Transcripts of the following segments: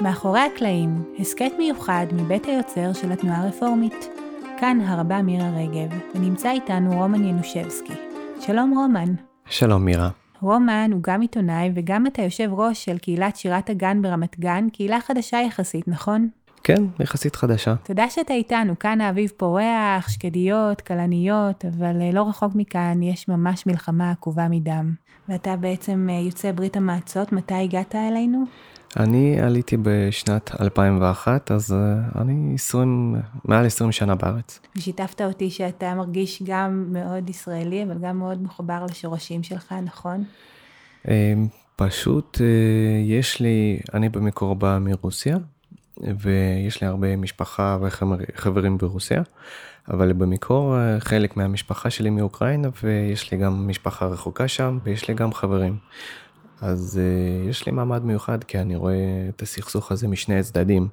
מאחורי הקלעים, הסכת מיוחד מבית היוצר של התנועה הרפורמית. כאן הרבה מירה רגב, ונמצא איתנו רומן ינושבסקי. שלום רומן. שלום מירה. רומן הוא גם עיתונאי וגם אתה יושב ראש של קהילת שירת הגן ברמת גן, קהילה חדשה יחסית, נכון? כן, יחסית חדשה. תודה שאתה איתנו, כאן האביב פורח, שקדיות, כלניות, אבל אה, לא רחוק מכאן יש ממש מלחמה עקובה מדם. ואתה בעצם אה, יוצא ברית המעצות, מתי הגעת אלינו? אני עליתי בשנת 2001, אז uh, אני 20, מעל 20 שנה בארץ. ושיתפת אותי שאתה מרגיש גם מאוד ישראלי, אבל גם מאוד מחובר לשורשים שלך, נכון? Uh, פשוט uh, יש לי, אני במקור בא מרוסיה, ויש לי הרבה משפחה וחברים ברוסיה, אבל במקור חלק מהמשפחה שלי מאוקראינה, ויש לי גם משפחה רחוקה שם, ויש לי גם חברים. אז uh, יש לי מעמד מיוחד כי אני רואה את הסכסוך הזה משני הצדדים.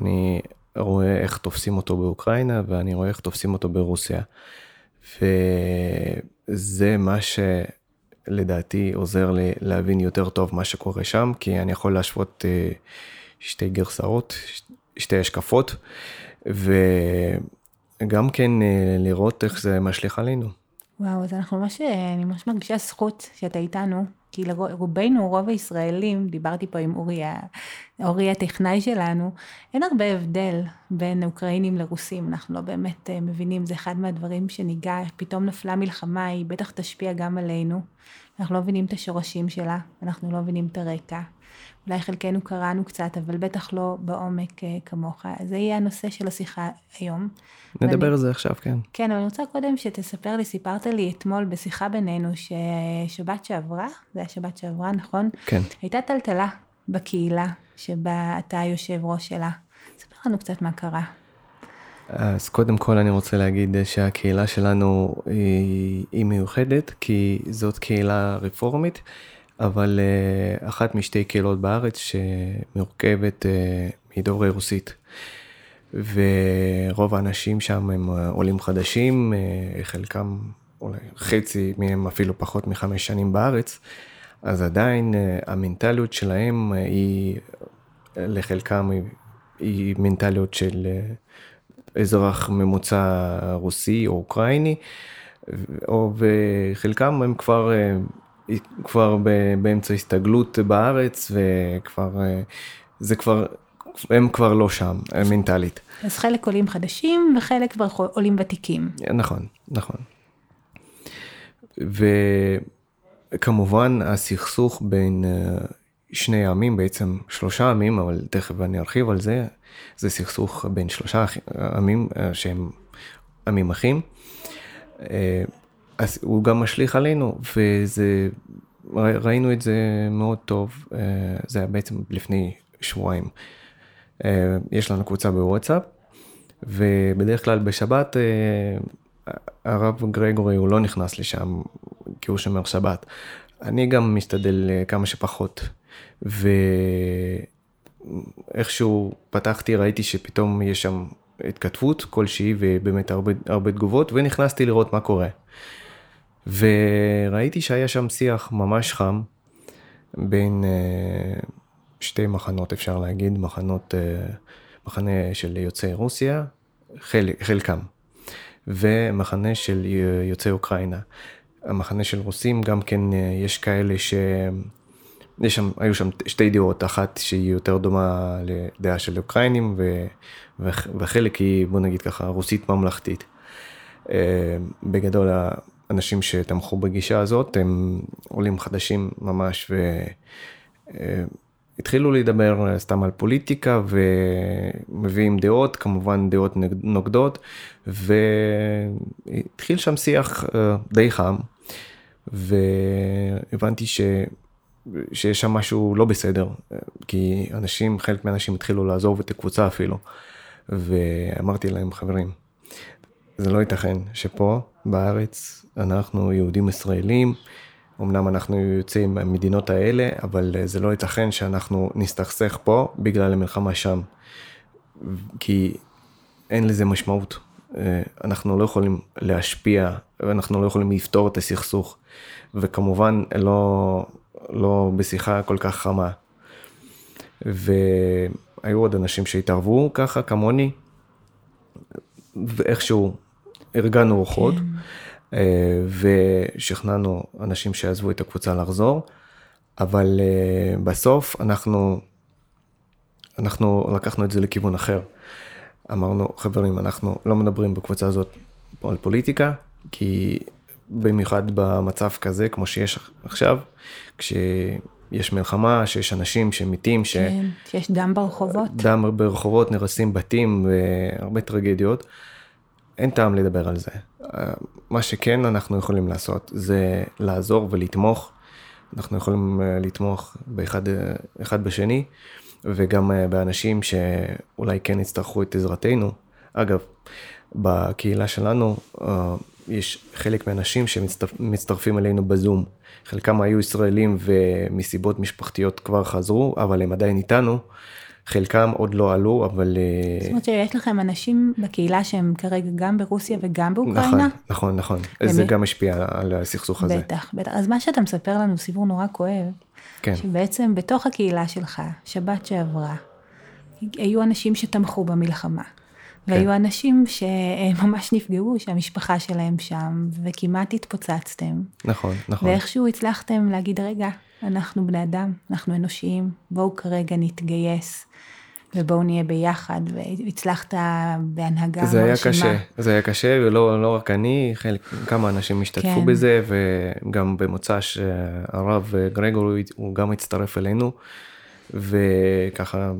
אני רואה איך תופסים אותו באוקראינה ואני רואה איך תופסים אותו ברוסיה. וזה מה שלדעתי עוזר לי להבין יותר טוב מה שקורה שם, כי אני יכול להשוות uh, שתי גרסאות, שתי השקפות, וגם כן uh, לראות איך זה משליך עלינו. וואו, אז אנחנו ממש, אני ממש מרגישה זכות שאתה איתנו, כי לרובנו, רוב הישראלים, דיברתי פה עם אורי, אורי הטכנאי שלנו, אין הרבה הבדל בין אוקראינים לרוסים, אנחנו לא באמת אה, מבינים, זה אחד מהדברים שניגע, פתאום נפלה מלחמה, היא בטח תשפיע גם עלינו. אנחנו לא מבינים את השורשים שלה, אנחנו לא מבינים את הרקע. אולי חלקנו קראנו קצת, אבל בטח לא בעומק אה, כמוך. זה יהיה הנושא של השיחה היום. נדבר ואני... על זה עכשיו, כן. כן, אבל אני רוצה קודם שתספר לי, סיפרת לי אתמול בשיחה בינינו, ששבת שעברה, זה היה שבת שעברה, נכון? כן. הייתה טלטלה בקהילה שבה אתה יושב ראש שלה. ספר לנו קצת מה קרה. אז קודם כל אני רוצה להגיד שהקהילה שלנו היא, היא מיוחדת, כי זאת קהילה רפורמית. אבל uh, אחת משתי קהילות בארץ שמורכבת uh, מדוברי רוסית. ורוב האנשים שם הם uh, עולים חדשים, חלקם, אולי חצי מהם אפילו פחות מחמש שנים בארץ, אז עדיין המנטליות שלהם היא, לחלקם היא, היא מנטליות של אזרח ממוצע רוסי או אוקראיני, וחלקם הם כבר uh, כבר באמצע הסתגלות בארץ וכבר אה, זה כבר הם כבר לא שם מנטלית. אז חלק עולים חדשים וחלק כבר עולים ותיקים. נכון נכון. וכמובן הסכסוך בין אה, שני עמים בעצם שלושה עמים אבל תכף אני ארחיב על זה זה סכסוך בין שלושה עמים אה, שהם עמים אחים. אז הוא גם משליך עלינו, וזה, ראינו את זה מאוד טוב, אה, זה היה בעצם לפני שבועיים. אה, יש לנו קבוצה בוואטסאפ, ובדרך כלל בשבת אה, הרב גרגורי הוא לא נכנס לשם כי הוא שומר שבת. אני גם משתדל כמה שפחות. ואיכשהו פתחתי ראיתי שפתאום יש שם התכתבות כלשהי ובאמת הרבה, הרבה תגובות ונכנסתי לראות מה קורה. וראיתי שהיה שם שיח ממש חם בין uh, שתי מחנות אפשר להגיד, מחנות, uh, מחנה של יוצאי רוסיה, חל, חלקם, ומחנה של יוצאי אוקראינה. המחנה של רוסים גם כן uh, יש כאלה ש... יש שם, היו שם שתי דעות, אחת שהיא יותר דומה לדעה של אוקראינים ו, וחלק היא בוא נגיד ככה רוסית ממלכתית. בגדול אנשים שתמכו בגישה הזאת הם עולים חדשים ממש והתחילו לדבר סתם על פוליטיקה ומביאים דעות, כמובן דעות נוגדות והתחיל שם שיח אה, די חם והבנתי ש... שיש שם משהו לא בסדר, כי אנשים, חלק מהאנשים התחילו לעזוב את הקבוצה אפילו, ואמרתי להם, חברים, זה לא ייתכן שפה בארץ אנחנו יהודים ישראלים, אמנם אנחנו יוצאים מהמדינות האלה, אבל זה לא ייתכן שאנחנו נסתכסך פה בגלל המלחמה שם. כי אין לזה משמעות. אנחנו לא יכולים להשפיע, אנחנו לא יכולים לפתור את הסכסוך, וכמובן לא, לא בשיחה כל כך חמה. והיו עוד אנשים שהתערבו ככה, כמוני, ואיכשהו ארגנו רוחות, כן. אה, ושכנענו אנשים שעזבו את הקבוצה לחזור, אבל אה, בסוף אנחנו, אנחנו לקחנו את זה לכיוון אחר. אמרנו, חברים, אנחנו לא מדברים בקבוצה הזאת על פוליטיקה, כי במיוחד במצב כזה, כמו שיש עכשיו, כשיש מלחמה, שיש אנשים שמתים, ש... כן, שיש דם ברחובות. דם ברחובות, נרסים בתים והרבה טרגדיות. אין טעם לדבר על זה. מה שכן אנחנו יכולים לעשות זה לעזור ולתמוך. אנחנו יכולים אה, לתמוך באחד אחד בשני, וגם אה, באנשים שאולי כן יצטרכו את עזרתנו. אגב, בקהילה שלנו אה, יש חלק מהאנשים שמצטרפים אלינו בזום. חלקם היו ישראלים ומסיבות משפחתיות כבר חזרו, אבל הם עדיין איתנו. חלקם עוד לא עלו, אבל... אה, זאת אומרת שיש לכם אנשים בקהילה שהם כרגע גם ברוסיה וגם באוקראינה? נכון, נכון, נכון. למי... זה גם השפיע על הסכסוך הזה. בטח, בטח. אז מה שאתה מספר לנו, סיפור נורא כואב, כן. שבעצם בתוך הקהילה שלך, שבת שעברה, היו אנשים שתמכו במלחמה. כן. והיו אנשים שממש נפגעו, שהמשפחה שלהם שם, וכמעט התפוצצתם. נכון, נכון. ואיכשהו הצלחתם להגיד, רגע, אנחנו בני אדם, אנחנו אנושיים, בואו כרגע נתגייס. ובואו נהיה ביחד, והצלחת בהנהגה זה היה קשה, זה היה קשה, ולא לא רק אני, חלק, כמה אנשים השתתפו כן. בזה, וגם במוצ"ש שהרב גרגור, הוא גם הצטרף אלינו, וככה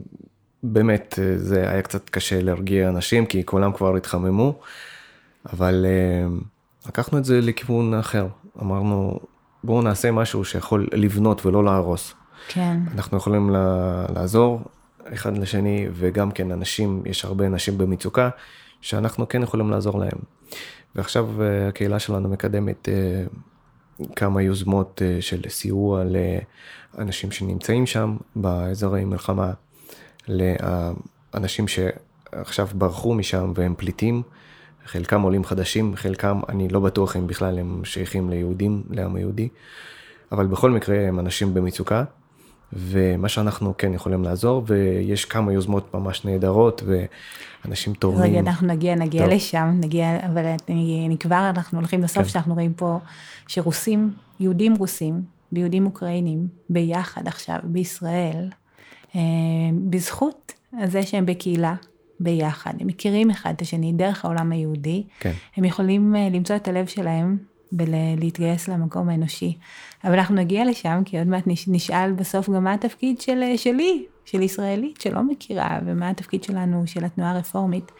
באמת אה, זה היה קצת קשה להרגיע אנשים כי כולם כבר התחממו, אבל אה, לקחנו את זה לכיוון אחר. אמרנו, בואו נעשה משהו שיכול לבנות ולא להרוס. כן. אנחנו יכולים לעזור אחד לשני, וגם כן אנשים, יש הרבה אנשים במצוקה, שאנחנו כן יכולים לעזור להם. ועכשיו אה, הקהילה שלנו מקדמת כמה יוזמות של סיוע לאנשים שנמצאים שם באזורי מלחמה. לאנשים שעכשיו ברחו משם והם פליטים, חלקם עולים חדשים, חלקם אני לא בטוח אם בכלל הם שייכים ליהודים, לעם היהודי, אבל בכל מקרה הם אנשים במצוקה, ומה שאנחנו כן יכולים לעזור, ויש כמה יוזמות ממש נהדרות, ואנשים תורמים. רגע, אנחנו נגיע, נגיע טוב. לשם, נגיע, אבל אני, אני כבר, אנחנו הולכים לסוף, כן. שאנחנו רואים פה שרוסים, יהודים רוסים, ויהודים אוקראינים, ביחד עכשיו, בישראל, בזכות זה שהם בקהילה ביחד, הם מכירים אחד את השני דרך העולם היהודי, כן. הם יכולים אה, למצוא את הלב שלהם ולהתגייס למקום האנושי. אבל אנחנו נגיע לשם, כי עוד מעט נשאל בסוף גם מה התפקיד של, אה, שלי, של ישראלית שלא מכירה, ומה התפקיד שלנו, של התנועה הרפורמית.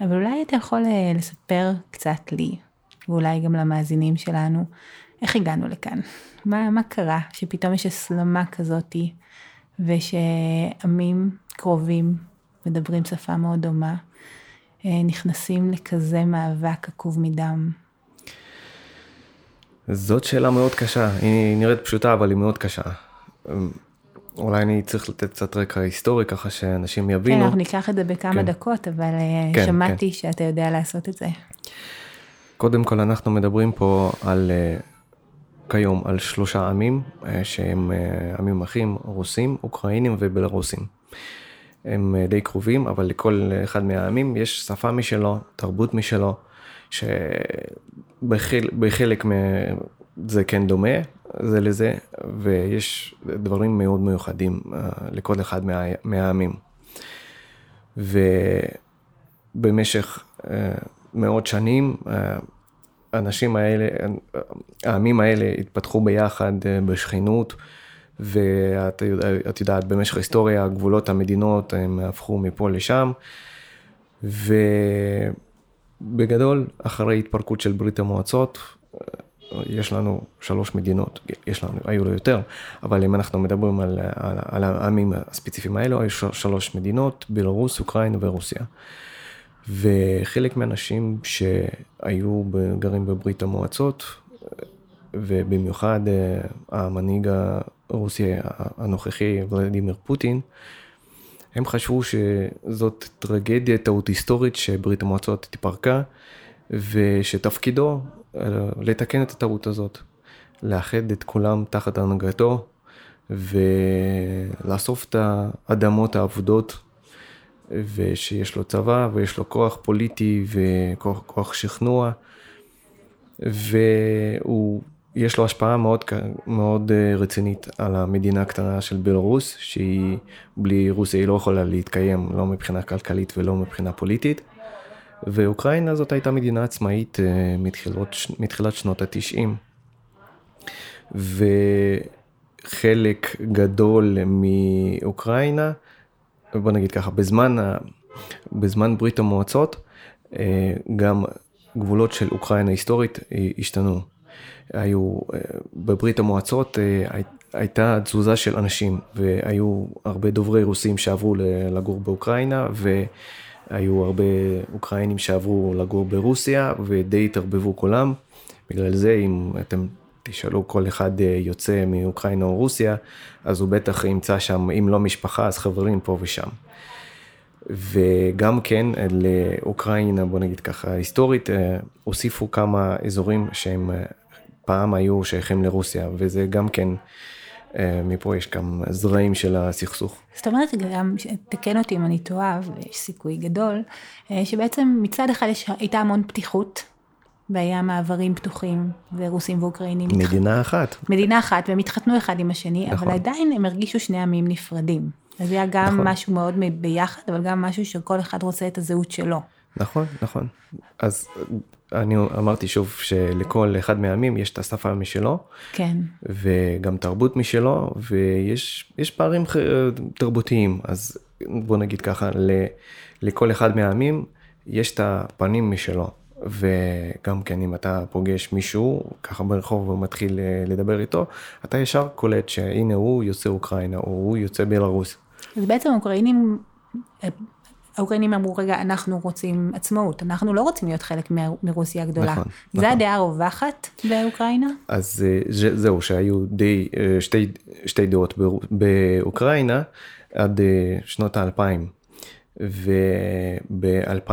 אבל אולי אתה יכול לספר קצת לי, ואולי גם למאזינים שלנו, איך הגענו לכאן? מה, מה קרה שפתאום יש הסלמה כזאתי ושעמים קרובים מדברים שפה מאוד דומה, אה, נכנסים לכזה מאבק עקוב מדם? זאת שאלה מאוד קשה, היא נראית פשוטה אבל היא מאוד קשה. אולי אני צריך לתת קצת רקע היסטורי ככה שאנשים יבינו. כן, אנחנו ניקח את זה בכמה כן. דקות, אבל אה, כן, שמעתי כן. שאתה יודע לעשות את זה. קודם כל אנחנו מדברים פה על אה, כיום על שלושה עמים אה, שהם אה, עמים אחים, רוסים, אוקראינים ובלרוסים. הם אה, די קרובים, אבל לכל אחד מהעמים יש שפה משלו, תרבות משלו, שבחלק זה כן דומה זה לזה, ויש דברים מאוד מיוחדים לכל אחד מה, מהעמים. ובמשך מאות שנים האנשים האלה, העמים האלה התפתחו ביחד אה, בשכנות, ואת את יודעת, במשך ההיסטוריה, גבולות המדינות הם הפכו מפה לשם, ובגדול, אחרי התפרקות של ברית המועצות, אה, יש לנו שלוש מדינות, יש לנו, היו לו יותר, אבל אם אנחנו מדברים על, על, על העמים הספציפיים האלו, היו שלוש מדינות, בלרוס, אוקראינה ורוסיה. וחלק מהאנשים שהיו גרים בברית המועצות, ובמיוחד אה, המנהיג הרוסי הנוכחי ולדימיר פוטין, הם חשבו שזאת טרגדיה, טעות היסטורית שברית המועצות התפרקה, ושתפקידו אה, לתקן את הטעות הזאת, לאחד את כולם תחת הנהגתו, ולאסוף את האדמות האבודות, ושיש לו צבא ויש לו כוח פוליטי וכוח שכנוע, והוא... יש לו השפעה מאוד, מאוד אה, רצינית על המדינה הקטנה של בלרוס, שהיא בלי רוסיה היא לא יכולה להתקיים, לא מבחינה כלכלית ולא מבחינה פוליטית. ואוקראינה זאת הייתה מדינה עצמאית אה, מתחילות, מתחילת שנות התשעים. וחלק גדול מאוקראינה, בוא נגיד ככה, בזמן, בזמן ברית המועצות, אה, גם גבולות של אוקראינה היסטורית השתנו. היו, אה, בברית המועצות אה, הייתה תזוזה של אנשים, והיו הרבה דוברי רוסים שעברו לגור באוקראינה, והיו הרבה אוקראינים שעברו לגור ברוסיה, ודי התערבבו כולם. בגלל זה, אם אתם תשאלו כל אחד אה, יוצא מאוקראינה או רוסיה, אז הוא בטח ימצא שם, אם לא משפחה, אז חברים פה ושם. וגם כן לאוקראינה, בוא נגיד ככה, היסטורית, הוסיפו כמה אזורים שהם פעם היו שייכים לרוסיה, וזה גם כן, אה, מפה יש גם זרעים של הסכסוך. זאת אומרת, גם, תקן אותי אם אני טועה, ויש סיכוי גדול, אה, שבעצם מצד אחד יש, הייתה המון פתיחות, והיה מעברים פתוחים, ורוסים ואוקראינים. מדינה. אחת. מדינה אחת, והם התחתנו אחד עם השני, נכון. אבל עדיין הם הרגישו שני עמים נפרדים. אז היה גם נכון. משהו מאוד ביחד, אבל גם משהו שכל אחד רוצה את הזהות שלו. נכון, נכון. אז אני אמרתי שוב שלכל אחד מהעמים יש את השפה משלו. כן. וגם תרבות משלו, ויש פערים תרבותיים. אז בוא נגיד ככה, לכל אחד מהעמים יש את הפנים משלו. וגם כן אם אתה פוגש מישהו ככה ברחוב ומתחיל אה, לדבר איתו, אתה ישר קולט שהנה הוא יוצא אוקראינה או הוא יוצא בלרוס. אז בעצם אוקראינים האוקראינים אמרו, רגע, אנחנו רוצים עצמאות, אנחנו לא רוצים להיות חלק מרוסיה הגדולה. נכון, זה נכון. הדעה הרווחת באוקראינה? אז אה, זהו, שהיו די, אה, שתי, שתי דעות באוקראינה עד אה, שנות האלפיים. וב-2004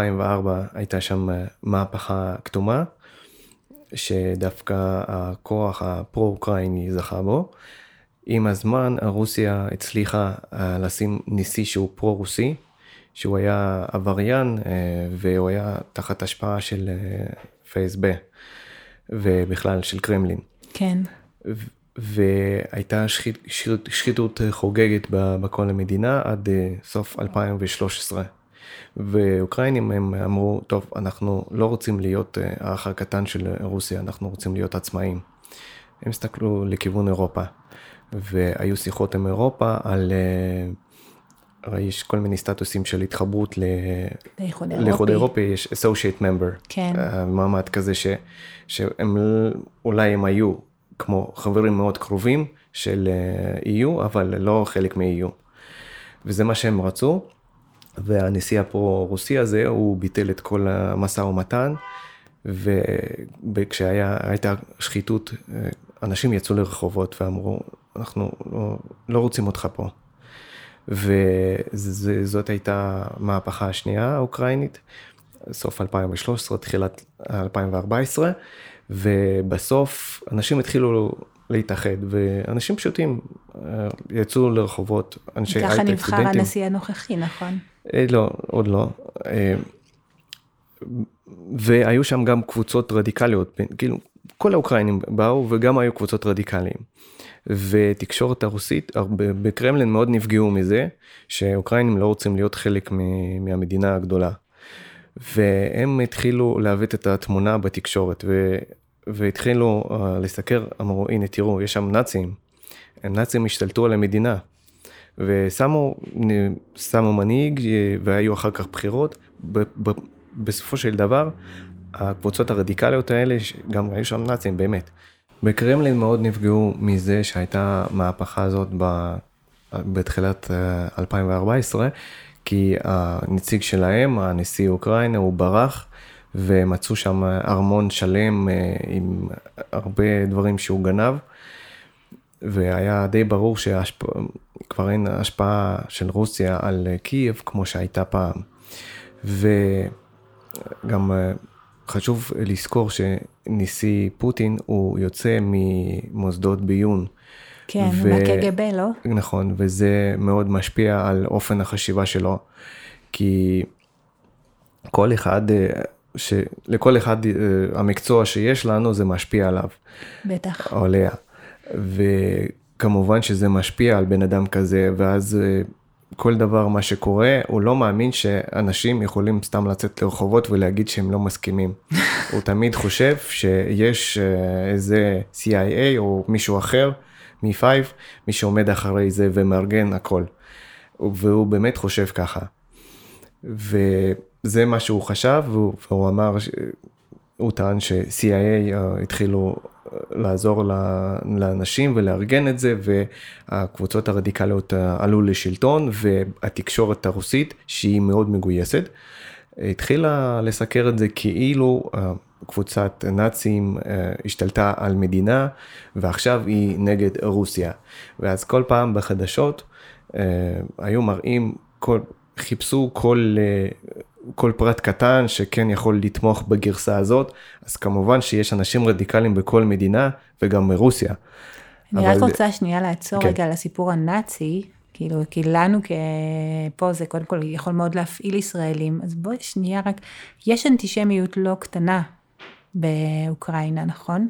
הייתה שם מהפכה כתומה, שדווקא הכוח הפרו-אוקראיני זכה בו. עם הזמן רוסיה הצליחה לשים נשיא שהוא פרו-רוסי, שהוא היה עבריין אה, והוא היה תחת השפעה של אה, פייסב ובכלל של קרמלין. כן. והייתה שחית, שחיתות חוגגת בכל המדינה עד אה, סוף 2013. ואוקראינים הם אמרו, טוב, אנחנו לא רוצים להיות האח הקטן של רוסיה, אנחנו רוצים להיות עצמאים. הם הסתכלו לכיוון אירופה, והיו שיחות עם אירופה על הרי יש כל מיני סטטוסים של התחברות לאיחוד אירופי, יש associate member, כן. אה, מעמד כזה ש, שהם אולי הם היו כמו חברים מאוד קרובים של EU, אה, אבל לא חלק מ-EU. וזה מה שהם רצו, והנשיא הפרו-רוסי הזה, הוא ביטל את כל המשא ומתן, וכשהייתה שחיתות, אה, אנשים יצאו לרחובות ואמרו, אנחנו לא, לא רוצים אותך פה. וזאת הייתה המהפכה השנייה האוקראינית, סוף 2013, תחילת 2014, ובסוף אנשים התחילו להתאחד, ואנשים פשוטים אה, יצאו לרחובות, אנשי הייטק, סטודנטים. ככה נבחר הנשיא הנוכחי, נכון? אה, לא, עוד לא. אה, והיו שם גם קבוצות רדיקליות, כאילו כל האוקראינים באו וגם היו קבוצות רדיקליים. ותקשורת הרוסית, בקרמלין מאוד נפגעו מזה, שאוקראינים לא רוצים להיות חלק מהמדינה הגדולה. והם התחילו לעוות את התמונה בתקשורת. והתחילו uh, לסקר, אמרו, הנה תראו, יש שם נאצים, נאצים השתלטו על המדינה. ושמו שמו מנהיג והיו אחר כך בחירות, ב, ב, בסופו של דבר הקבוצות הרדיקליות האלה, גם היו שם נאצים באמת, בקרמלין מאוד נפגעו מזה שהייתה מהפכה הזאת ב... בתחילת 2014, אה, כי הנציג שלהם, הנשיא אוקראינה, הוא ברח, ומצאו שם ארמון שלם אה, עם הרבה דברים שהוא גנב, והיה די ברור שכבר אין השפעה של רוסיה על קייב כמו שהייתה פעם. וגם אה, חשוב לזכור שנשיא פוטין הוא יוצא ממוסדות ביון. כן, ו... מהקג"ב, לא? נכון, וזה מאוד משפיע על אופן החשיבה שלו, כי כל אחד, אה, ש... לכל אחד אה, המקצוע שיש לנו זה משפיע עליו. בטח. עליה. וכמובן שזה משפיע על בן אדם כזה, ואז אה, כל דבר מה שקורה, הוא לא מאמין שאנשים יכולים סתם לצאת לרחובות ולהגיד שהם לא מסכימים. הוא תמיד חושב שיש איזה CIA או מישהו אחר מ-5, מי שעומד אחרי זה ומארגן הכל. והוא באמת חושב ככה. וזה מה שהוא חשב, והוא, אמר, הוא טען ש-CIA אה, התחילו אה, לעזור לאנשים ולארגן את זה, והקבוצות הרדיקליות אה, עלו לשלטון, והתקשורת הרוסית, שהיא מאוד מגויסת, התחילה לסקר את זה כאילו קבוצת נאצים השתלטה על מדינה, ועכשיו היא נגד רוסיה. ואז כל פעם בחדשות היו מראים, כל, חיפשו כל כל פרט קטן שכן יכול לתמוך בגרסה הזאת, אז כמובן שיש אנשים רדיקליים בכל מדינה וגם מרוסיה. אני אבל... רק רוצה שנייה לעצור כן. רגע על הסיפור הנאצי, כאילו, כי לנו פה זה קודם כל יכול מאוד להפעיל ישראלים, אז בואי שנייה רק, יש אנטישמיות לא קטנה באוקראינה, נכון?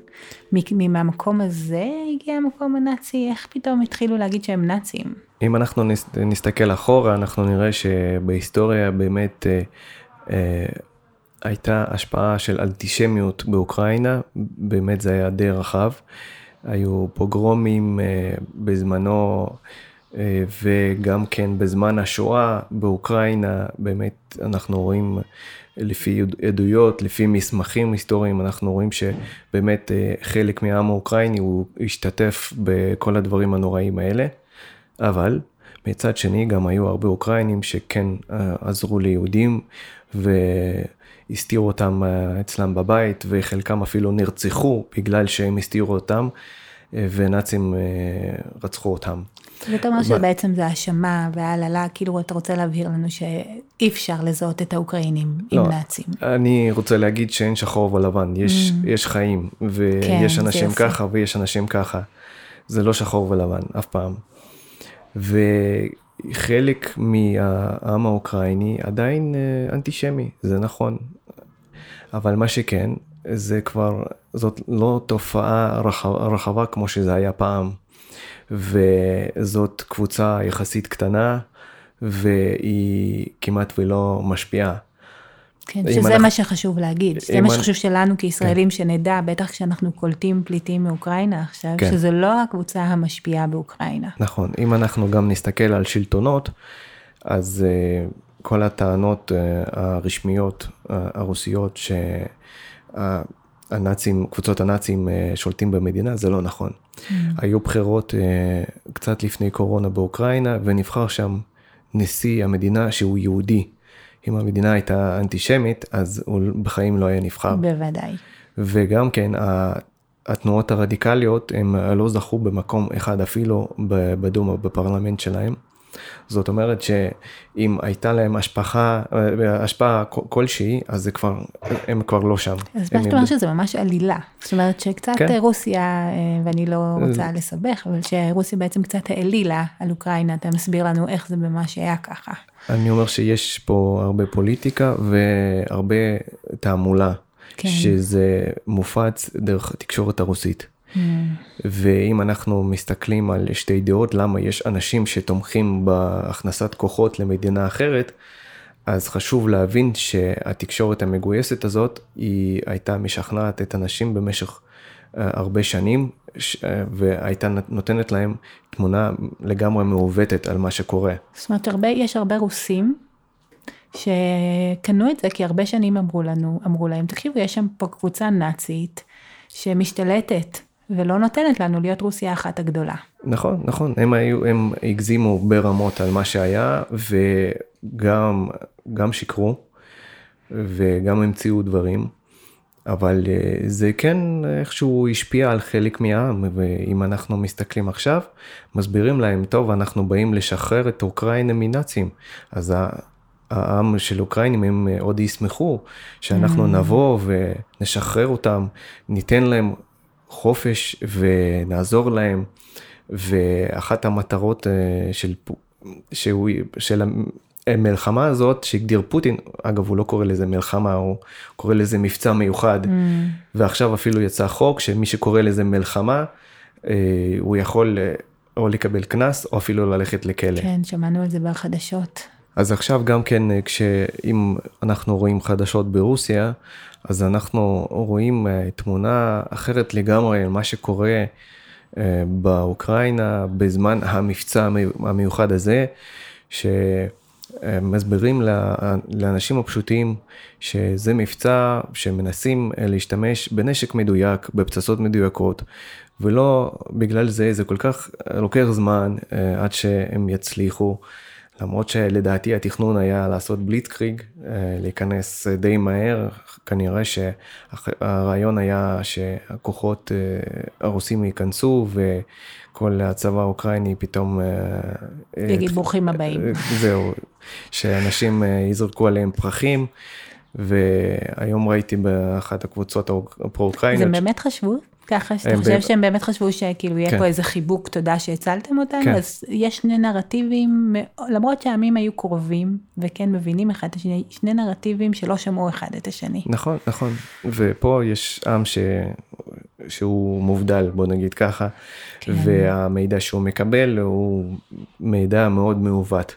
מהמקום הזה הגיע המקום הנאצי, איך פתאום התחילו להגיד שהם נאצים? אם אנחנו נסתכל אחורה, אנחנו נראה שבהיסטוריה באמת אה, אה, הייתה השפעה של אנטישמיות באוקראינה, באמת זה היה די רחב. היו פוגרומים אה, בזמנו, אה, וגם כן בזמן השואה באוקראינה, באמת אנחנו רואים לפי עדויות, לפי מסמכים היסטוריים, אנחנו רואים שבאמת אה, חלק מהעם האוקראיני הוא השתתף בכל הדברים הנוראים האלה. אבל מצד שני גם היו הרבה אוקראינים שכן אה, עזרו ליהודים והסתירו אותם אה, אצלם בבית וחלקם אפילו נרצחו בגלל שהם הסתירו אותם אה, ונאצים רצחו אותם. ואתה אומר שבעצם זה האשמה והעללה, כאילו אתה רוצה להבהיר לנו שאי אפשר לזהות את האוקראינים לא, עם נאצים. אני רוצה להגיד שאין שחור ולבן, יש, mm. יש חיים, ויש כן, אנשים ככה ויש אנשים ככה. זה לא שחור ולבן, אף פעם. וחלק מהעם האוקראיני עדיין אה, אנטישמי, זה נכון. אבל מה שכן, זה כבר, זאת לא תופעה רחבה, רחבה כמו שזה היה פעם. וזאת קבוצה יחסית קטנה, והיא כמעט ולא משפיעה. כן, שזה אנחנו... מה שחשוב להגיד, זה מה שחשוב שלנו כישראלים כן. שנדע, בטח כשאנחנו קולטים פליטים מאוקראינה עכשיו, כן. שזה לא הקבוצה המשפיעה באוקראינה. נכון, אם אנחנו גם נסתכל על שלטונות, אז uh, כל הטענות uh, הרשמיות uh, הרוסיות שהנאצים, קבוצות הנאצים uh, שולטים במדינה, זה לא נכון. Mm. היו בחירות uh, קצת לפני קורונה באוקראינה, ונבחר שם נשיא המדינה שהוא יהודי. אם המדינה הייתה אנטישמית, אז הוא בחיים לא היה נבחר. בוודאי. וגם כן, התנועות הרדיקליות, הם לא זכו במקום אחד אפילו בדומה, בפרלמנט שלהם. זאת אומרת שאם הייתה להם השפעה, השפעה כלשהי, אז זה כבר, הם כבר לא שם. אז מה שאתה אומר שזה ממש עלילה. זאת אומרת שקצת כן. רוסיה, אה, ואני לא רוצה לסבך, אבל שרוסיה בעצם קצת העלילה על אוקראינה, אתה מסביר לנו איך זה ממש היה ככה. אני אומר שיש פה הרבה פוליטיקה והרבה תעמולה, כן. שזה מופץ דרך התקשורת הרוסית. ואם אנחנו מסתכלים על שתי דעות, למה יש אנשים שתומכים בהכנסת כוחות למדינה אחרת, אז חשוב להבין שהתקשורת המגויסת הזאת, היא הייתה משכנעת את הנשים במשך אה, הרבה שנים, אה, והייתה נותנת להם תמונה לגמרי מעוותת על מה שקורה. זאת אומרת, הרבה, יש הרבה רוסים שקנו את זה, כי הרבה שנים אמרו לנו, אמרו להם, תקשיבו, יש שם פה קבוצה נאצית שמשתלטת ולא נותנת לנו להיות רוסיה אחת הגדולה. נכון, נכון, הם היו, הם הגזימו ברמות על מה שהיה, וגם גם שיקרו, וגם המציאו דברים. אבל אה, זה כן איכשהו השפיע על חלק מהעם, ואם אנחנו מסתכלים עכשיו, מסבירים להם, טוב, אנחנו באים לשחרר את אוקראינה מנאצים, אז העם של אוקראינים הם עוד ישמחו שאנחנו mm. נבוא ונשחרר אותם, ניתן להם חופש ונעזור להם, ואחת המטרות של, שהוא, של המלחמה הזאת שהגדיר פוטין, אגב הוא לא קורא לזה מלחמה, הוא קורא לזה מבצע מיוחד, mm. ועכשיו אפילו יצא חוק שמי שקורא לזה מלחמה, הוא יכול או לקבל קנס או אפילו ללכת לכלא. כן, שמענו על זה בחדשות. אז עכשיו גם כן, כשאם אנחנו רואים חדשות ברוסיה, אז אנחנו רואים אה, תמונה אחרת לגמרי על מה שקורה אה, באוקראינה בזמן המבצע המיוחד הזה, שמסבירים לאנשים הפשוטים שזה מבצע שמנסים אה, להשתמש בנשק מדויק, בפצצות מדויקות, ולא בגלל זה, זה כל כך לוקח זמן עד שהם יצליחו. למרות שלדעתי התכנון היה לעשות בליטקריג, אה, להיכנס די מהר, כנראה שהרעיון היה שהכוחות אה, הרוסים ייכנסו וכל הצבא האוקראיני פתאום... אה, יגיד ברוכים הבאים. זהו, שאנשים יזרקו עליהם פרחים. והיום ראיתי באחת הקבוצות הפרו-אוקראיניות. זה באמת חשבו ככה, שאתה חושב שהם באמת חשבו שכאילו יהיה כן. פה איזה חיבוק תודה שהצלתם אותנו, כן. אז יש שני נרטיבים, למרות שהעמים היו קרובים, וכן מבינים אחד את השני, שני נרטיבים שלא שמעו אחד את השני. נכון, נכון, ופה יש עם ש... שהוא מובדל, בוא נגיד ככה, כן. והמידע שהוא מקבל הוא מידע מאוד מעוות.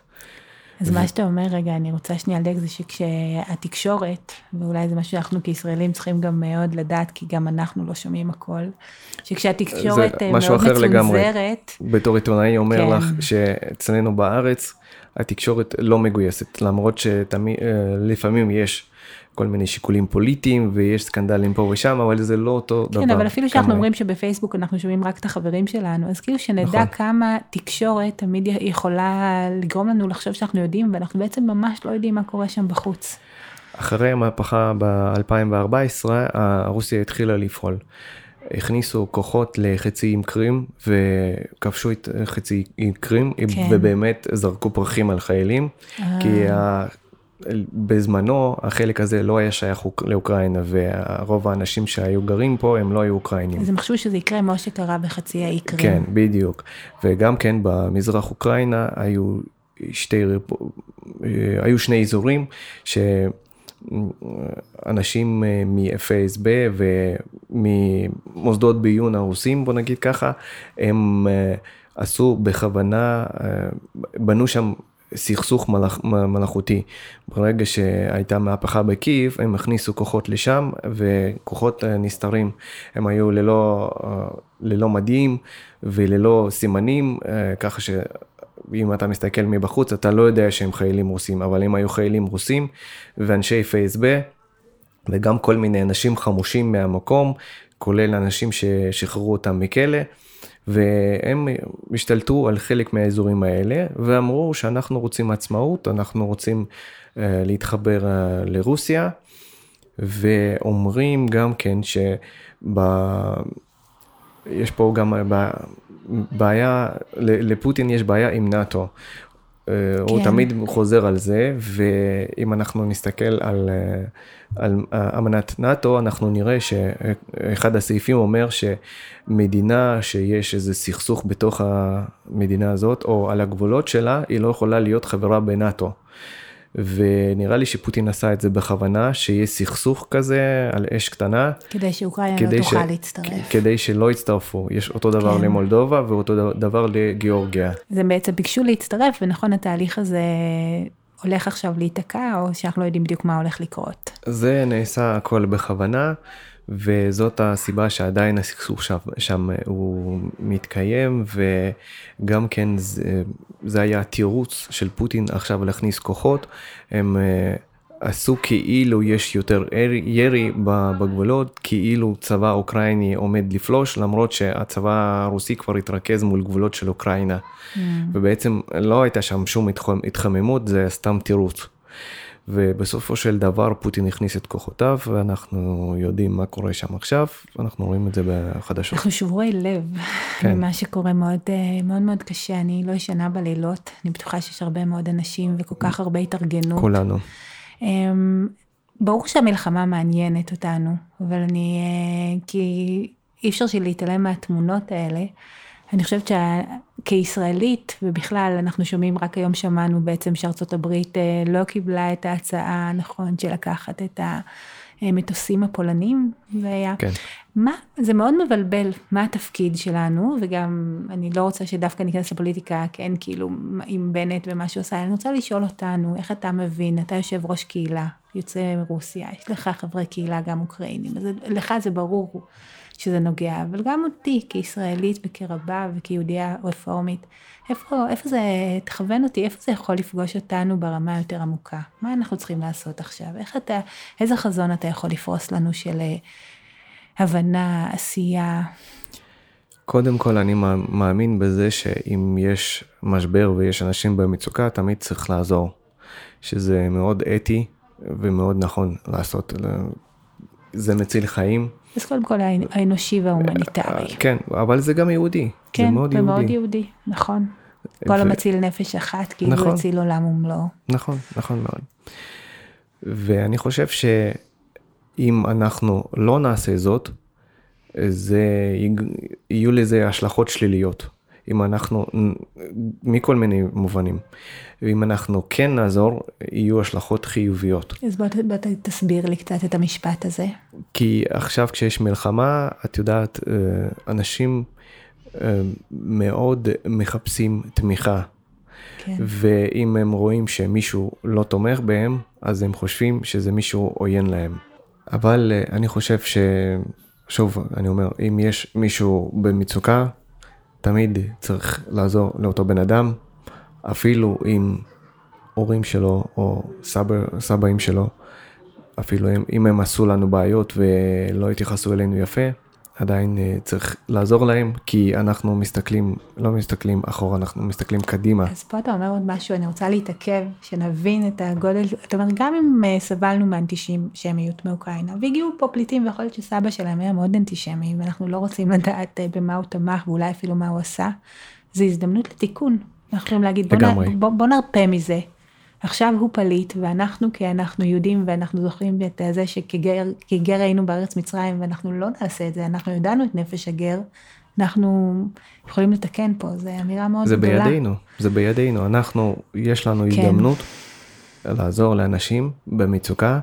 אז מה שאתה אומר, רגע, אני רוצה שנייה לדייק זה שכשהתקשורת, ואולי זה משהו שאנחנו כישראלים צריכים גם מאוד לדעת, כי גם אנחנו לא שומעים הכל, שכשהתקשורת אה, מאוד מצונזרת... לגמרי. בתור עיתונאי אומר כן. לך שאצלנו בארץ, התקשורת לא מגויסת, למרות שלפעמים אה, יש כל מיני שיקולים פוליטיים ויש סקנדלים פה ושם, אבל זה לא אותו כן, דבר. כן, אבל אפילו שאנחנו אומרים שבפייסבוק אנחנו שומעים רק את החברים שלנו, אז כאילו שנדע נכון. כמה תקשורת תמיד יכולה לגרום לנו לחשוב שאנחנו יודעים, ואנחנו בעצם ממש לא יודעים מה קורה שם בחוץ. אחרי המהפכה ב-2014, רוסיה התחילה לפעול. הכניסו כוחות לחצי עם קרים וכבשו את חצי עם קרים כן. ובאמת זרקו פרחים על חיילים אה. כי בזמנו החלק הזה לא היה שייך לאוקראינה ורוב האנשים שהיו גרים פה הם לא היו אוקראינים. אז הם חשבו שזה יקרה כמו שקרה בחצי האי קרים. כן, בדיוק. וגם כן במזרח אוקראינה היו שתי, היו שני אזורים שאנשים מ-FSB וממוסדות ביון הרוסים, בוא נגיד ככה, הם אה, עשו בכוונה, אה, בנו שם סכסוך מלאכ, מלאכותי. ברגע שהייתה מהפכה בקייב, הם הכניסו כוחות לשם, וכוחות אה, נסתרים. הם היו ללא, אה, ללא מדים וללא סימנים, אה, ככה שאם אתה מסתכל מבחוץ, אתה לא יודע שהם חיילים רוסים, אבל הם היו חיילים רוסים ואנשי פייסבה, וגם כל מיני אנשים חמושים מהמקום, כולל אנשים ששחררו אותם מכלא. והם השתלטו על חלק מהאזורים האלה ואמרו שאנחנו רוצים עצמאות, אנחנו רוצים uh, להתחבר uh, לרוסיה, ואומרים גם כן שב... יש פה גם בעיה, לפוטין יש בעיה עם נאט"ו. כן. הוא תמיד חוזר על זה, ואם אנחנו נסתכל על, על אמנת נאט"ו, אנחנו נראה שאחד הסעיפים אומר שמדינה שיש איזה סכסוך בתוך המדינה הזאת, או על הגבולות שלה, היא לא יכולה להיות חברה בנאט"ו. ונראה לי שפוטין עשה את זה בכוונה, שיהיה סכסוך כזה על אש קטנה. כדי שאוקראינה לא תוכל ש... להצטרף. כדי שלא יצטרפו. יש אותו דבר כן. למולדובה ואותו דבר לגיאורגיה. זה בעצם ביקשו להצטרף, ונכון, התהליך הזה הולך עכשיו להיתקע, או שאנחנו לא יודעים בדיוק מה הולך לקרות. זה נעשה הכל בכוונה. וזאת הסיבה שעדיין הסכסוך שם, שם הוא מתקיים וגם כן זה, זה היה תירוץ של פוטין עכשיו להכניס כוחות, הם אה, עשו כאילו יש יותר ירי בגבולות, כאילו צבא אוקראיני עומד לפלוש, למרות שהצבא הרוסי כבר התרכז מול גבולות של אוקראינה. Mm. ובעצם לא הייתה שם שום התחממות, זה סתם תירוץ. ובסופו של דבר פוטין הכניס את כוחותיו ואנחנו יודעים מה קורה שם עכשיו, אנחנו רואים את זה בחדשות. אנחנו שבורי לב כן. ממה שקורה מאוד אה, מאוד מאוד קשה, אני לא ישנה בלילות, אני בטוחה שיש הרבה מאוד אנשים וכל כך הרבה התארגנות. כולנו. אמ, ברור שהמלחמה מעניינת אותנו, אבל אני, אה, כי אי אפשר להתעלם מהתמונות האלה. אני חושבת שכישראלית, ובכלל, אנחנו שומעים, רק היום שמענו בעצם שארצות הברית אה, לא קיבלה את ההצעה, נכון, של לקחת את המטוסים הפולנים, והיה... כן. מה, זה מאוד מבלבל, מה התפקיד שלנו, וגם אני לא רוצה שדווקא ניכנס לפוליטיקה, כן, כאילו, עם בנט ומה שהוא עושה, אני רוצה לשאול אותנו, איך אתה מבין, אתה יושב ראש קהילה, יוצא מרוסיה, יש לך חברי קהילה גם אוקראינים, אז לך זה ברור שזה נוגע, אבל גם אותי כישראלית וכרבה וכיהודייה רפורמית, איפה, איפה זה, תכוון אותי, איפה זה יכול לפגוש אותנו ברמה יותר עמוקה? מה אנחנו צריכים לעשות עכשיו? איך אתה, איזה חזון אתה יכול לפרוס לנו של אה, הבנה, עשייה? קודם כל אני מאמין בזה שאם יש משבר ויש אנשים במצוקה, תמיד צריך לעזור. שזה מאוד אתי ומאוד נכון לעשות. זה מציל חיים. אז קודם כל האנושי וההומניטרי. אה, כן, אבל זה גם יהודי. כן, זה מאוד יהודי. מאוד יהודי, נכון. כל המציל נפש אחת, כאילו נכון, הציל עולם ומלואו. נכון, נכון מאוד. ואני חושב שאם אנחנו לא נעשה זאת, זה, יהיו לזה השלכות שליליות. אם אנחנו, מכל מיני מובנים. ואם אנחנו כן נעזור, יהיו השלכות חיוביות. אז בוא, בוא תסביר לי קצת את המשפט הזה. כי עכשיו כשיש מלחמה, את יודעת, אה, אנשים אה, מאוד מחפשים תמיכה. כן. ואם הם רואים שמישהו לא תומך בהם, אז הם חושבים שזה מישהו עוין להם. אבל אה, אני חושב ש... שוב, אני אומר, אם יש מישהו במצוקה, תמיד צריך לעזור לאותו בן אדם, אפילו אם הורים שלו או סבא, סבאים שלו, אפילו אם, אם הם עשו לנו בעיות ולא התייחסו אלינו יפה, עדיין אה, צריך לעזור להם, כי אנחנו מסתכלים, לא מסתכלים אחורה, אנחנו מסתכלים קדימה. אז פה אתה אומר עוד משהו, אני רוצה להתעכב, שנבין את הגודל, זאת אומרת, גם אם אה, סבלנו מאנטישמיות מאוקראינה, והגיעו פה פליטים, ויכול להיות שסבא שלהם היה מאוד אנטישמי, ואנחנו לא רוצים לדעת אה, במה הוא תמך, ואולי אפילו מה הוא עשה, זו הזדמנות לתיקון. אנחנו יכולים להגיד, בוא, נ, בוא, בוא נרפה מזה, עכשיו הוא פליט, ואנחנו כי אנחנו יהודים, ואנחנו זוכרים את זה שכגר היינו בארץ מצרים, ואנחנו לא נעשה את זה, אנחנו ידענו את נפש הגר, אנחנו יכולים לתקן פה, זו אמירה מאוד זה גדולה. זה בידינו, זה בידינו, אנחנו, יש לנו כן. הזדמנות לעזור לאנשים במצוקה,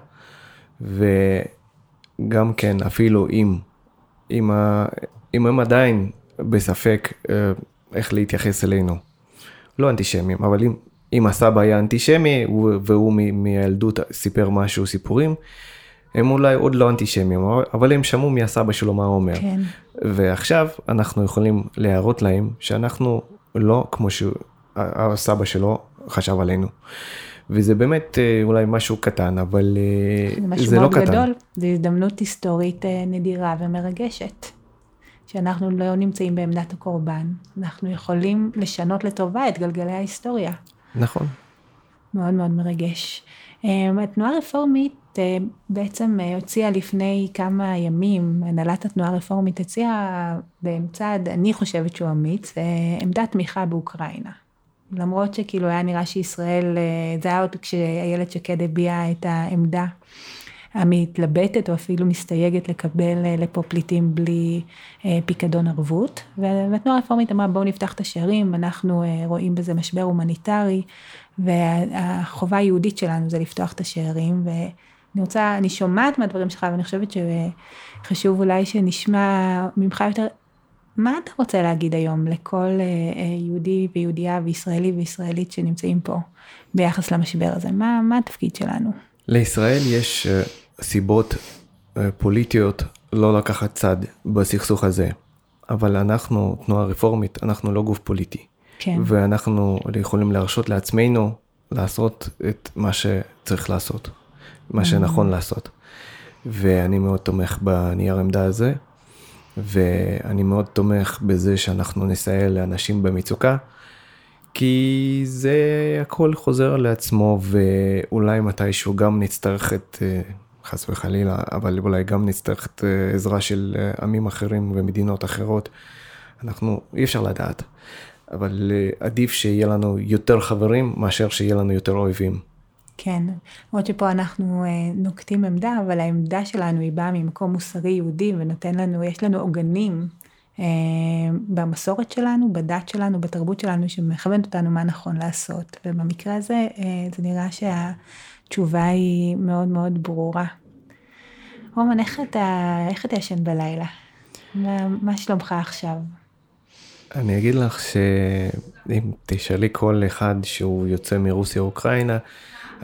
וגם כן, אפילו אם, אם, ה, אם הם עדיין בספק אה, איך להתייחס אלינו, לא אנטישמים, אבל אם אם הסבא היה אנטישמי והוא מילדות סיפר משהו, סיפורים, הם אולי עוד לא אנטישמים, אבל הם שמעו מהסבא שלו מה הוא אומר. כן. ועכשיו אנחנו יכולים להראות להם שאנחנו לא כמו שהסבא שלו חשב עלינו. וזה באמת אה, אולי משהו קטן, אבל אה, זה לא קטן. משהו מאוד גדול, זו הזדמנות היסטורית אה, נדירה ומרגשת. שאנחנו לא נמצאים בעמדת הקורבן, אנחנו יכולים לשנות לטובה את גלגלי ההיסטוריה. נכון. מאוד מאוד מרגש. אמ, התנועה הרפורמית אה, בעצם אה, הוציאה לפני כמה ימים, הנהלת התנועה הרפורמית הציעה בצעד, אני חושבת שהוא אמיץ, אה, עמדת תמיכה באוקראינה. למרות שכאילו היה נראה שישראל, זה היה עוד כשאיילת שקד הביעה את העמדה המתלבטת או אפילו מסתייגת לקבל אה, לפה פליטים בלי אה, פיקדון ערבות. והתנועה הרפורמית אמרה בואו נפתח את השערים, אנחנו אה, רואים בזה משבר הומניטרי, והחובה היהודית שלנו זה לפתוח את השערים. ואני רוצה, אני שומעת מהדברים שלך ואני חושבת שחשוב אולי שנשמע ממך יותר מה אתה רוצה להגיד היום לכל יהודי ויהודייה וישראלי וישראלית שנמצאים פה ביחס למשבר הזה? מה, מה התפקיד שלנו? לישראל יש סיבות אה, פוליטיות לא לקחת צד בסכסוך הזה. אבל אנחנו, תנועה רפורמית, אנחנו לא גוף פוליטי. כן. ואנחנו יכולים להרשות לעצמנו לעשות את מה שצריך לעשות, מה mm-hmm. שנכון לעשות. ואני מאוד תומך בנייר עמדה הזה, ואני מאוד תומך בזה שאנחנו נסייע לאנשים במצוקה, כי זה הכל חוזר לעצמו, ואולי מתישהו גם נצטרך את אה, חס וחלילה, אבל אולי גם נצטרך את אה, עזרה של אה, עמים אחרים ומדינות אחרות. אנחנו, אי אפשר לדעת. אבל אה, עדיף שיהיה לנו יותר חברים מאשר שיהיה לנו יותר אויבים. כן, למרות שפה אנחנו נוקטים עמדה, אבל העמדה שלנו היא באה ממקום מוסרי יהודי ונותן לנו, יש לנו עוגנים במסורת שלנו, בדת שלנו, בתרבות שלנו, שמכוונת אותנו מה נכון לעשות. ובמקרה הזה, זה נראה שהתשובה היא מאוד מאוד ברורה. רומן, איך אתה, איך אתה ישן בלילה? מה, מה שלומך עכשיו? אני אגיד לך שאם תשאלי כל אחד שהוא יוצא מרוסיה או אוקראינה,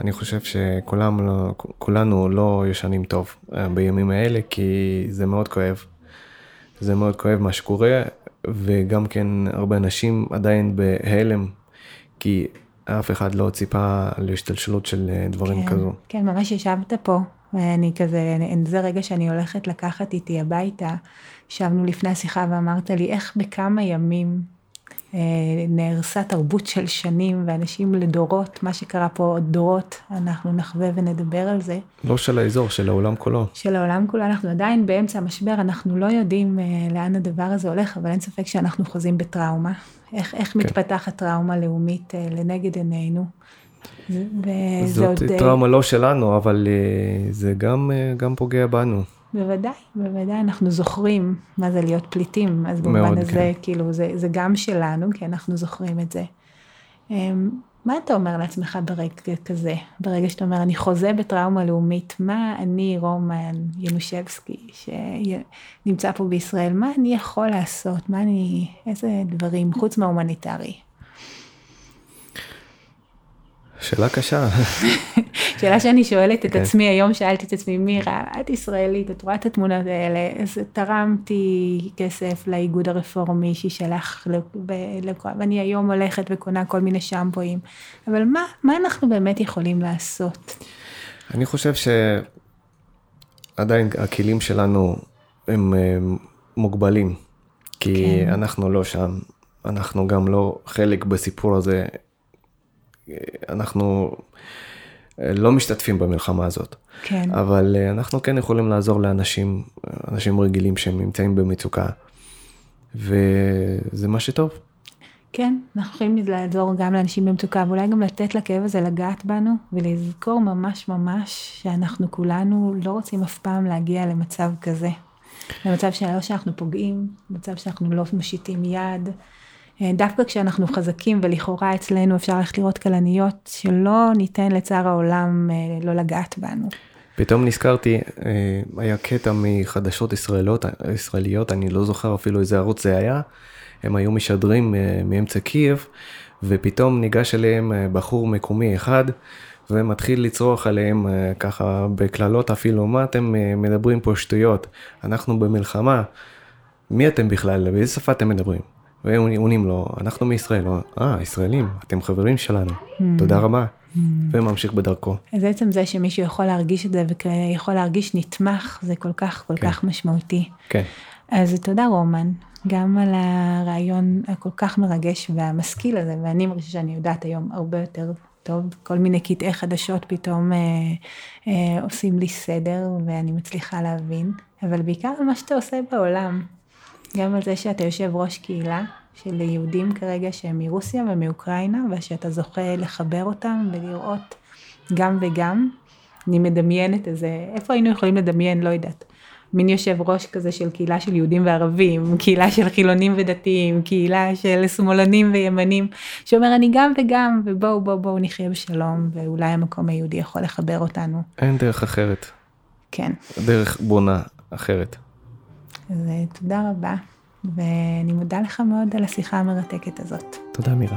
אני חושב שכולנו לא, לא ישנים טוב אה, בימים האלה, כי זה מאוד כואב. זה מאוד כואב מה שקורה, וגם כן הרבה אנשים עדיין בהלם, כי אף אחד לא ציפה להשתלשלות של אה, דברים כן, כזו. כן, ממש ישבת פה, ואני כזה, זה רגע שאני הולכת לקחת איתי הביתה. ישבנו לפני השיחה ואמרת לי, איך בכמה ימים אה, נהרסה תרבות של שנים, ואנשים לדורות, מה שקרה פה עוד דורות, אנחנו נחווה ונדבר על זה. לא של האזור, של העולם כולו. של העולם כולו, אנחנו עדיין באמצע המשבר, אנחנו לא יודעים אה, לאן הדבר הזה הולך, אבל אין ספק שאנחנו חוזים בטראומה. איך, איך כן. מתפתחת טראומה לאומית אה, לנגד עינינו. זאת עוד... טראומה לא שלנו, אבל זה גם, גם פוגע בנו. בוודאי, בוודאי, אנחנו זוכרים מה זה להיות פליטים, אז במובן הזה, כן. כאילו, זה, זה גם שלנו, כי אנחנו זוכרים את זה. מה אתה אומר לעצמך ברגע כזה, ברגע שאתה אומר, אני חוזה בטראומה לאומית, מה אני, רומן ינושבסקי, שנמצא פה בישראל, מה אני יכול לעשות, מה אני, איזה דברים, חוץ מההומניטרי? שאלה קשה. שאלה שאני שואלת את כן. עצמי, היום שאלתי את עצמי, מירה, את ישראלית, את רואה את התמונות האלה, אז תרמתי כסף לאיגוד הרפורמי ששלח לכל, ואני היום הולכת וקונה כל מיני שמפואים, אבל מה, מה אנחנו באמת יכולים לעשות? אני חושב שעדיין הכלים שלנו הם, הם מוגבלים, כי כן. אנחנו לא שם, אנחנו גם לא חלק בסיפור הזה אנחנו אה, לא משתתפים במלחמה הזאת. כן. אבל אה, אנחנו כן יכולים לעזור לאנשים, אנשים רגילים שהם נמצאים במצוקה, וזה מה שטוב. כן, אנחנו יכולים לעזור גם לאנשים במצוקה, ואולי גם לתת לכאב הזה לגעת בנו, ולזכור ממש ממש שאנחנו כולנו לא רוצים אף פעם להגיע למצב כזה. למצב שלא שאנחנו פוגעים, למצב שאנחנו לא מושיטים יד, דווקא כשאנחנו חזקים ולכאורה אצלנו אפשר ללכת לראות כלניות, שלא ניתן לצער העולם אה, לא לגעת בנו. פתאום נזכרתי, אה, היה קטע מחדשות ישראליות, ישראליות, אני לא זוכר אפילו איזה ערוץ זה היה, הם היו משדרים מאמצע קייב, ופתאום ניגש אליהם בחור מקומי אחד, ומתחיל לצרוח עליהם ככה בקללות אפילו, מה אתם מדברים פה שטויות, אנחנו במלחמה, מי אתם בכלל, באיזה שפה אתם מדברים? והם עונים לו, אנחנו מישראל, אה, ישראלים, אתם חברים שלנו, mm. תודה רבה. Mm. וממשיך בדרכו. אז בעצם זה שמישהו יכול להרגיש את זה ויכול להרגיש נתמך, זה כל כך כל כן. כך משמעותי. כן. אז תודה רומן, גם על הרעיון הכל כך מרגש והמשכיל הזה, ואני מרגישה שאני יודעת היום הרבה יותר טוב, כל מיני קטעי חדשות פתאום אה, אה, עושים לי סדר ואני מצליחה להבין, אבל בעיקר על מה שאתה עושה בעולם. גם על זה שאתה יושב ראש קהילה של יהודים כרגע שהם מרוסיה ומאוקראינה, ושאתה זוכה לחבר אותם ולראות גם וגם. אני מדמיינת איזה, איפה היינו יכולים לדמיין, לא יודעת. מין יושב ראש כזה של קהילה של יהודים וערבים, קהילה של חילונים ודתיים, קהילה של שמאלנים וימנים, שאומר אני גם וגם, ובואו בואו בואו נחיה בשלום, ואולי המקום היהודי יכול לחבר אותנו. אין דרך אחרת. כן. דרך בונה אחרת. אז אה, תודה רבה, ואני מודה לך מאוד על השיחה המרתקת הזאת. תודה מירה.